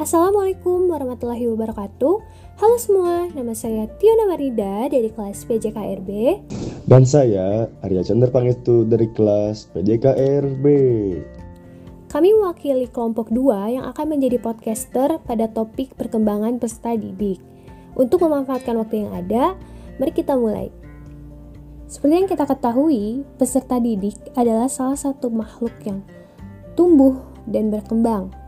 Assalamualaikum warahmatullahi wabarakatuh. Halo semua, nama saya Tiona Marida dari kelas PJKRB Dan saya Arya Chandra Pangestu dari kelas PJKRB Kami mewakili kelompok 2 yang akan menjadi podcaster pada topik perkembangan peserta didik. Untuk memanfaatkan waktu yang ada, mari kita mulai. Seperti yang kita ketahui, peserta didik adalah salah satu makhluk yang tumbuh dan berkembang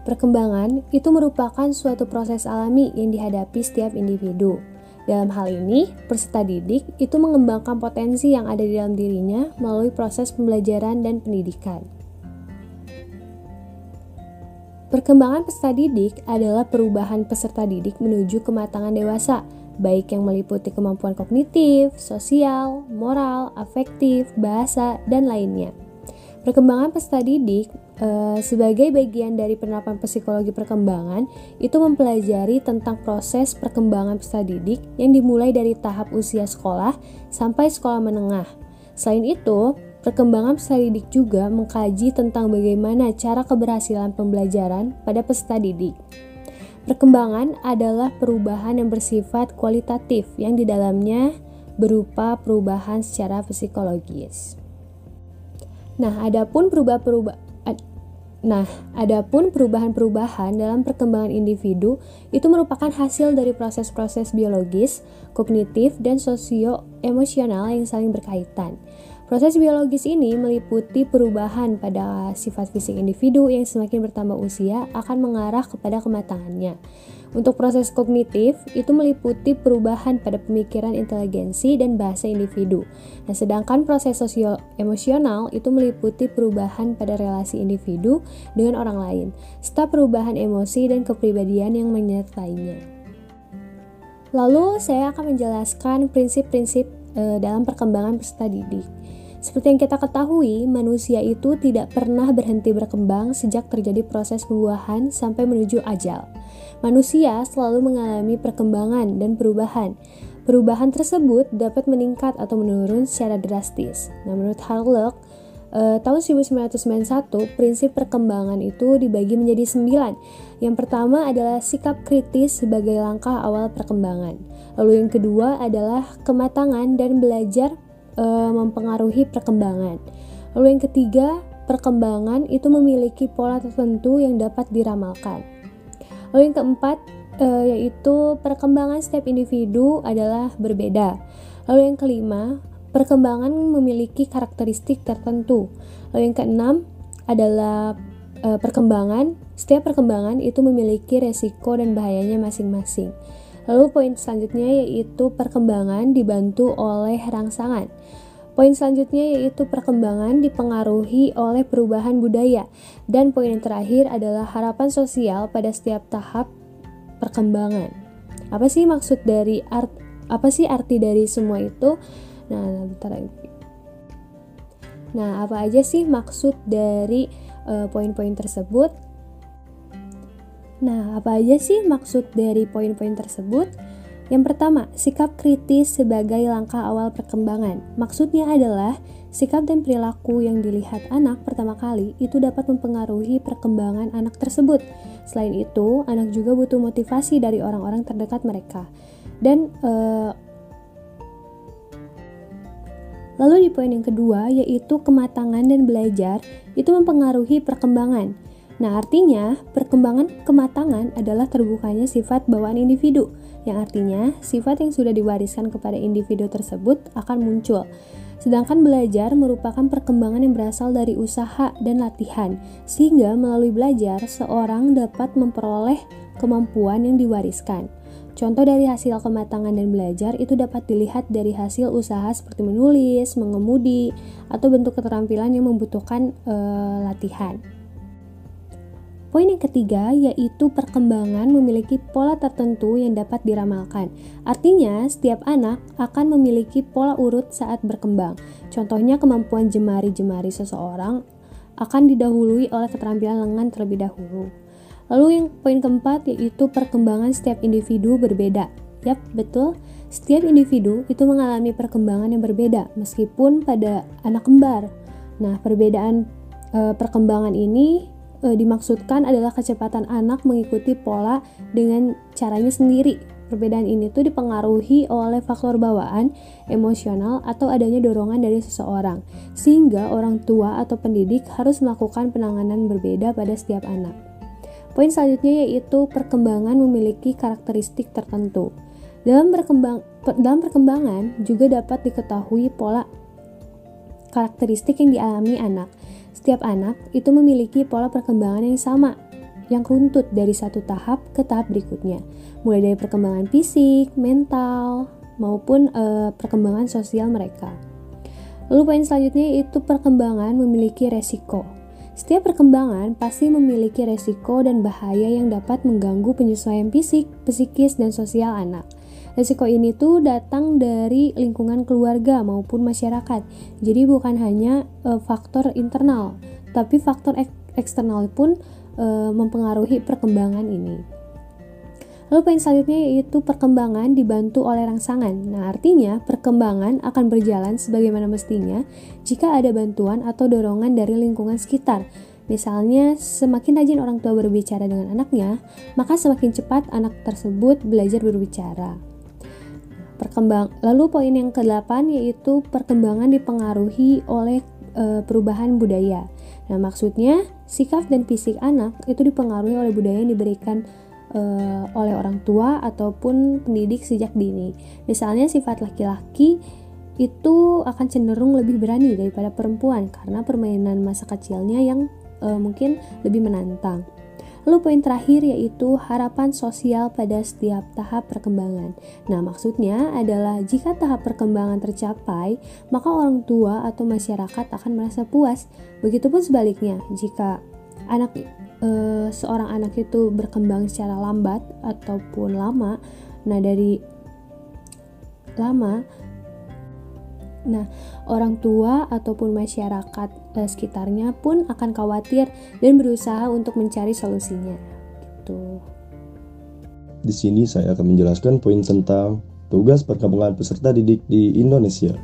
Perkembangan itu merupakan suatu proses alami yang dihadapi setiap individu. Dalam hal ini, peserta didik itu mengembangkan potensi yang ada di dalam dirinya melalui proses pembelajaran dan pendidikan. Perkembangan peserta didik adalah perubahan peserta didik menuju kematangan dewasa, baik yang meliputi kemampuan kognitif, sosial, moral, afektif, bahasa, dan lainnya. Perkembangan peserta didik e, sebagai bagian dari penerapan psikologi perkembangan itu mempelajari tentang proses perkembangan peserta didik yang dimulai dari tahap usia sekolah sampai sekolah menengah. Selain itu, perkembangan peserta didik juga mengkaji tentang bagaimana cara keberhasilan pembelajaran pada peserta didik. Perkembangan adalah perubahan yang bersifat kualitatif yang di dalamnya berupa perubahan secara psikologis. Nah, adapun perubahan-perubahan Nah, adapun perubahan-perubahan dalam perkembangan individu itu merupakan hasil dari proses-proses biologis, kognitif, dan sosio-emosional yang saling berkaitan. Proses biologis ini meliputi perubahan pada sifat fisik individu yang semakin bertambah usia akan mengarah kepada kematangannya. Untuk proses kognitif, itu meliputi perubahan pada pemikiran inteligensi dan bahasa individu. Nah, sedangkan proses sosio-emosional itu meliputi perubahan pada relasi individu dengan orang lain, serta perubahan emosi dan kepribadian yang menyertainya. Lalu, saya akan menjelaskan prinsip-prinsip e, dalam perkembangan peserta didik. Seperti yang kita ketahui, manusia itu tidak pernah berhenti berkembang sejak terjadi proses pembuahan sampai menuju ajal. Manusia selalu mengalami perkembangan dan perubahan. Perubahan tersebut dapat meningkat atau menurun secara drastis. Nah, menurut Harlock, eh, tahun 1991, prinsip perkembangan itu dibagi menjadi sembilan. Yang pertama adalah sikap kritis sebagai langkah awal perkembangan. Lalu yang kedua adalah kematangan dan belajar e, mempengaruhi perkembangan. Lalu yang ketiga, perkembangan itu memiliki pola tertentu yang dapat diramalkan. Lalu yang keempat, e, yaitu perkembangan setiap individu adalah berbeda. Lalu yang kelima, perkembangan memiliki karakteristik tertentu. Lalu yang keenam adalah e, perkembangan. Setiap perkembangan itu memiliki resiko dan bahayanya masing-masing. Lalu poin selanjutnya yaitu perkembangan dibantu oleh rangsangan. Poin selanjutnya yaitu perkembangan dipengaruhi oleh perubahan budaya. Dan poin yang terakhir adalah harapan sosial pada setiap tahap perkembangan. Apa sih maksud dari art apa sih arti dari semua itu? Nah, bentar lagi. Nah, apa aja sih maksud dari uh, poin-poin tersebut? Nah, apa aja sih maksud dari poin-poin tersebut? Yang pertama, sikap kritis sebagai langkah awal perkembangan. Maksudnya adalah sikap dan perilaku yang dilihat anak pertama kali itu dapat mempengaruhi perkembangan anak tersebut. Selain itu, anak juga butuh motivasi dari orang-orang terdekat mereka. Dan uh, lalu di poin yang kedua yaitu kematangan dan belajar itu mempengaruhi perkembangan. Nah, artinya perkembangan kematangan adalah terbukanya sifat bawaan individu, yang artinya sifat yang sudah diwariskan kepada individu tersebut akan muncul. Sedangkan belajar merupakan perkembangan yang berasal dari usaha dan latihan, sehingga melalui belajar seorang dapat memperoleh kemampuan yang diwariskan. Contoh dari hasil kematangan dan belajar itu dapat dilihat dari hasil usaha seperti menulis, mengemudi, atau bentuk keterampilan yang membutuhkan e, latihan. Poin yang ketiga yaitu perkembangan memiliki pola tertentu yang dapat diramalkan. Artinya, setiap anak akan memiliki pola urut saat berkembang. Contohnya, kemampuan jemari-jemari seseorang akan didahului oleh keterampilan lengan terlebih dahulu. Lalu yang poin keempat yaitu perkembangan setiap individu berbeda. Yap, betul. Setiap individu itu mengalami perkembangan yang berbeda meskipun pada anak kembar. Nah, perbedaan e, perkembangan ini e, dimaksudkan adalah kecepatan anak mengikuti pola dengan caranya sendiri. Perbedaan ini tuh dipengaruhi oleh faktor bawaan, emosional, atau adanya dorongan dari seseorang, sehingga orang tua atau pendidik harus melakukan penanganan berbeda pada setiap anak. Poin selanjutnya yaitu perkembangan memiliki karakteristik tertentu. Dalam, berkembang, dalam perkembangan juga dapat diketahui pola karakteristik yang dialami anak. Setiap anak itu memiliki pola perkembangan yang sama, yang runtut dari satu tahap ke tahap berikutnya, mulai dari perkembangan fisik, mental, maupun e, perkembangan sosial mereka. Lalu poin selanjutnya yaitu perkembangan memiliki resiko. Setiap perkembangan pasti memiliki resiko dan bahaya yang dapat mengganggu penyesuaian fisik, psikis, dan sosial anak. Resiko ini tuh datang dari lingkungan keluarga maupun masyarakat. Jadi bukan hanya e, faktor internal, tapi faktor ek eksternal pun e, mempengaruhi perkembangan ini. Lalu poin selanjutnya yaitu perkembangan dibantu oleh rangsangan. Nah, artinya perkembangan akan berjalan sebagaimana mestinya jika ada bantuan atau dorongan dari lingkungan sekitar. Misalnya, semakin rajin orang tua berbicara dengan anaknya, maka semakin cepat anak tersebut belajar berbicara. Perkembang lalu poin yang ke-8 yaitu perkembangan dipengaruhi oleh e, perubahan budaya. Nah, maksudnya sikap dan fisik anak itu dipengaruhi oleh budaya yang diberikan e, oleh orang tua ataupun pendidik sejak dini. Misalnya sifat laki-laki itu akan cenderung lebih berani daripada perempuan karena permainan masa kecilnya yang e, mungkin lebih menantang. Lalu poin terakhir yaitu harapan sosial pada setiap tahap perkembangan. Nah, maksudnya adalah jika tahap perkembangan tercapai, maka orang tua atau masyarakat akan merasa puas. Begitupun sebaliknya, jika anak e, seorang anak itu berkembang secara lambat ataupun lama, nah dari lama Nah, orang tua ataupun masyarakat eh, sekitarnya pun akan khawatir dan berusaha untuk mencari solusinya. Gitu. Di sini saya akan menjelaskan poin tentang tugas perkembangan peserta didik di Indonesia.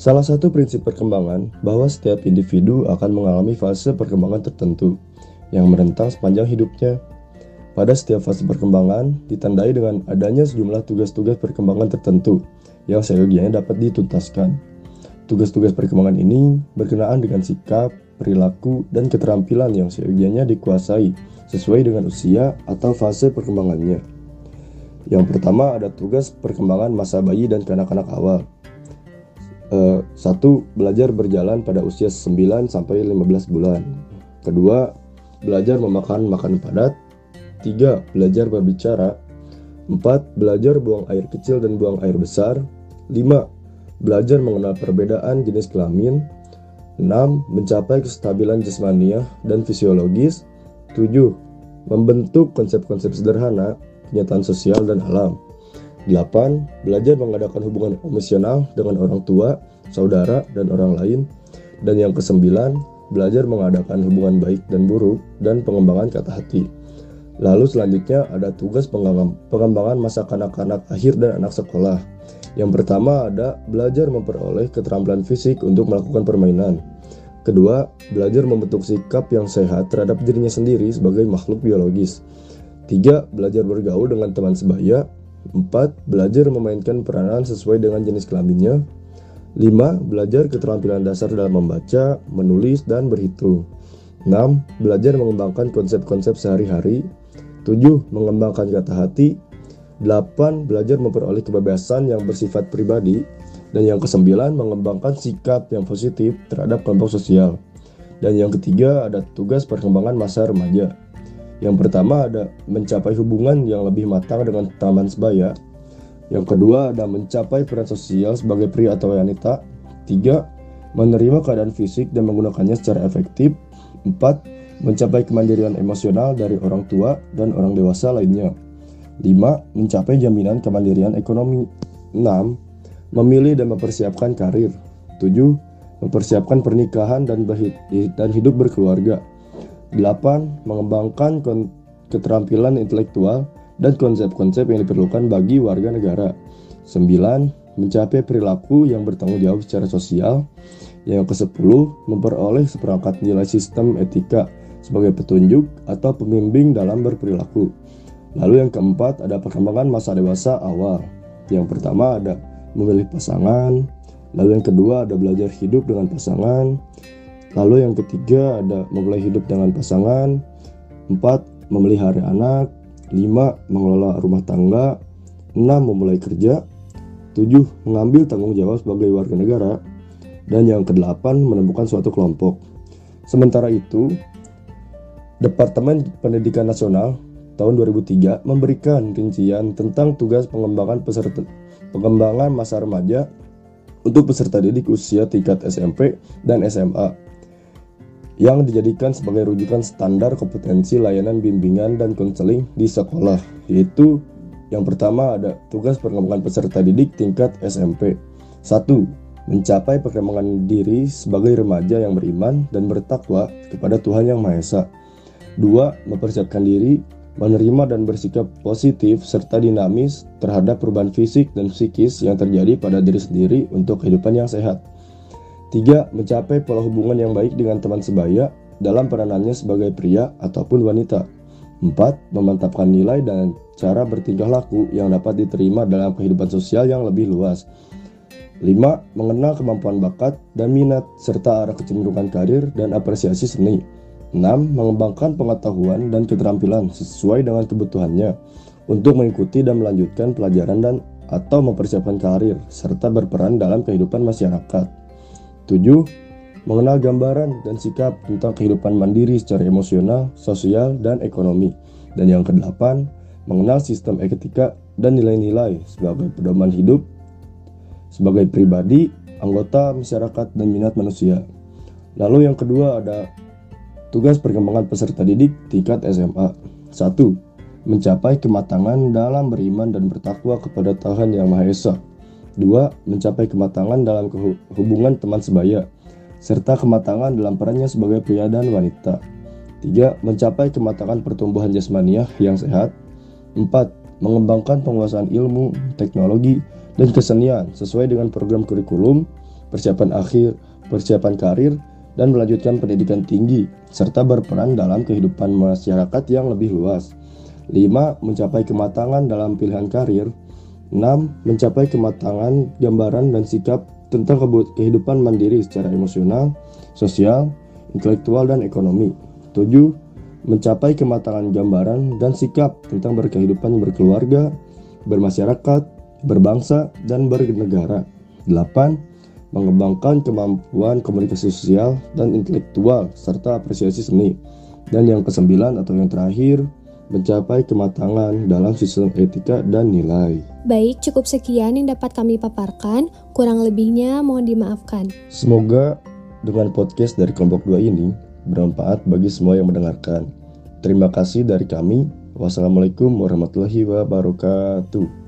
Salah satu prinsip perkembangan bahwa setiap individu akan mengalami fase perkembangan tertentu yang merentang sepanjang hidupnya. Pada setiap fase perkembangan ditandai dengan adanya sejumlah tugas-tugas perkembangan tertentu yang seyogianya dapat dituntaskan. Tugas-tugas perkembangan ini berkenaan dengan sikap, perilaku, dan keterampilan yang seyogianya dikuasai sesuai dengan usia atau fase perkembangannya. Yang pertama ada tugas perkembangan masa bayi dan kanak-kanak awal. E, satu, belajar berjalan pada usia 9 sampai 15 bulan. Kedua, belajar memakan makanan padat. Tiga, belajar berbicara 4. Belajar buang air kecil dan buang air besar 5. Belajar mengenal perbedaan jenis kelamin 6. Mencapai kestabilan jasmaniah dan fisiologis 7. Membentuk konsep-konsep sederhana, kenyataan sosial dan alam 8. Belajar mengadakan hubungan emosional dengan orang tua, saudara, dan orang lain Dan yang kesembilan, belajar mengadakan hubungan baik dan buruk dan pengembangan kata hati. Lalu selanjutnya ada tugas pengembangan masa kanak-kanak akhir dan anak sekolah. Yang pertama ada belajar memperoleh keterampilan fisik untuk melakukan permainan. Kedua, belajar membentuk sikap yang sehat terhadap dirinya sendiri sebagai makhluk biologis. Tiga, belajar bergaul dengan teman sebaya. Empat, belajar memainkan peranan sesuai dengan jenis kelaminnya. Lima, belajar keterampilan dasar dalam membaca, menulis, dan berhitung. 6. Belajar mengembangkan konsep-konsep sehari-hari 7. Mengembangkan kata hati 8. Belajar memperoleh kebebasan yang bersifat pribadi dan yang kesembilan mengembangkan sikap yang positif terhadap kelompok sosial. Dan yang ketiga ada tugas perkembangan masa remaja. Yang pertama ada mencapai hubungan yang lebih matang dengan taman sebaya. Yang kedua ada mencapai peran sosial sebagai pria atau wanita. Tiga, menerima keadaan fisik dan menggunakannya secara efektif. Empat, mencapai kemandirian emosional dari orang tua dan orang dewasa lainnya. 5. Mencapai jaminan kemandirian ekonomi. 6. Memilih dan mempersiapkan karir. 7. Mempersiapkan pernikahan dan, dan hidup berkeluarga. 8. Mengembangkan keterampilan intelektual dan konsep-konsep yang diperlukan bagi warga negara. 9. Mencapai perilaku yang bertanggung jawab secara sosial. Yang ke-10, memperoleh seperangkat nilai sistem etika sebagai petunjuk atau pembimbing dalam berperilaku. Lalu yang keempat ada perkembangan masa dewasa awal. Yang pertama ada memilih pasangan, lalu yang kedua ada belajar hidup dengan pasangan, lalu yang ketiga ada memulai hidup dengan pasangan, empat memelihara anak, lima mengelola rumah tangga, enam memulai kerja, tujuh mengambil tanggung jawab sebagai warga negara, dan yang kedelapan menemukan suatu kelompok. Sementara itu, Departemen Pendidikan Nasional tahun 2003 memberikan rincian tentang tugas pengembangan peserta pengembangan masa remaja untuk peserta didik usia tingkat SMP dan SMA yang dijadikan sebagai rujukan standar kompetensi layanan bimbingan dan konseling di sekolah yaitu yang pertama ada tugas pengembangan peserta didik tingkat SMP 1 mencapai perkembangan diri sebagai remaja yang beriman dan bertakwa kepada Tuhan Yang Maha Esa. Dua, mempersiapkan diri, menerima dan bersikap positif serta dinamis terhadap perubahan fisik dan psikis yang terjadi pada diri sendiri untuk kehidupan yang sehat. Tiga, mencapai pola hubungan yang baik dengan teman sebaya dalam peranannya sebagai pria ataupun wanita. Empat, memantapkan nilai dan cara bertingkah laku yang dapat diterima dalam kehidupan sosial yang lebih luas. 5. Mengenal kemampuan bakat dan minat serta arah kecenderungan karir dan apresiasi seni. 6. Mengembangkan pengetahuan dan keterampilan sesuai dengan kebutuhannya untuk mengikuti dan melanjutkan pelajaran dan atau mempersiapkan karir serta berperan dalam kehidupan masyarakat. 7. Mengenal gambaran dan sikap tentang kehidupan mandiri secara emosional, sosial, dan ekonomi. Dan yang kedelapan, mengenal sistem etika dan nilai-nilai sebagai pedoman hidup sebagai pribadi, anggota masyarakat, dan minat manusia. Lalu yang kedua ada tugas perkembangan peserta didik tingkat SMA. 1. Mencapai kematangan dalam beriman dan bertakwa kepada Tuhan Yang Maha Esa. 2. Mencapai kematangan dalam hubungan teman sebaya serta kematangan dalam perannya sebagai pria dan wanita. 3. Mencapai kematangan pertumbuhan jasmaniah yang sehat. 4. Mengembangkan penguasaan ilmu, teknologi, dan kesenian sesuai dengan program kurikulum, persiapan akhir, persiapan karir, dan melanjutkan pendidikan tinggi, serta berperan dalam kehidupan masyarakat yang lebih luas. 5. Mencapai kematangan dalam pilihan karir. 6. Mencapai kematangan gambaran dan sikap tentang kehidupan mandiri secara emosional, sosial, intelektual, dan ekonomi. 7. Mencapai kematangan gambaran dan sikap tentang berkehidupan berkeluarga, bermasyarakat, berbangsa, dan bernegara. 8. Mengembangkan kemampuan komunikasi sosial dan intelektual serta apresiasi seni. Dan yang kesembilan atau yang terakhir, mencapai kematangan dalam sistem etika dan nilai. Baik, cukup sekian yang dapat kami paparkan. Kurang lebihnya mohon dimaafkan. Semoga dengan podcast dari kelompok 2 ini bermanfaat bagi semua yang mendengarkan. Terima kasih dari kami. Wassalamualaikum warahmatullahi wabarakatuh.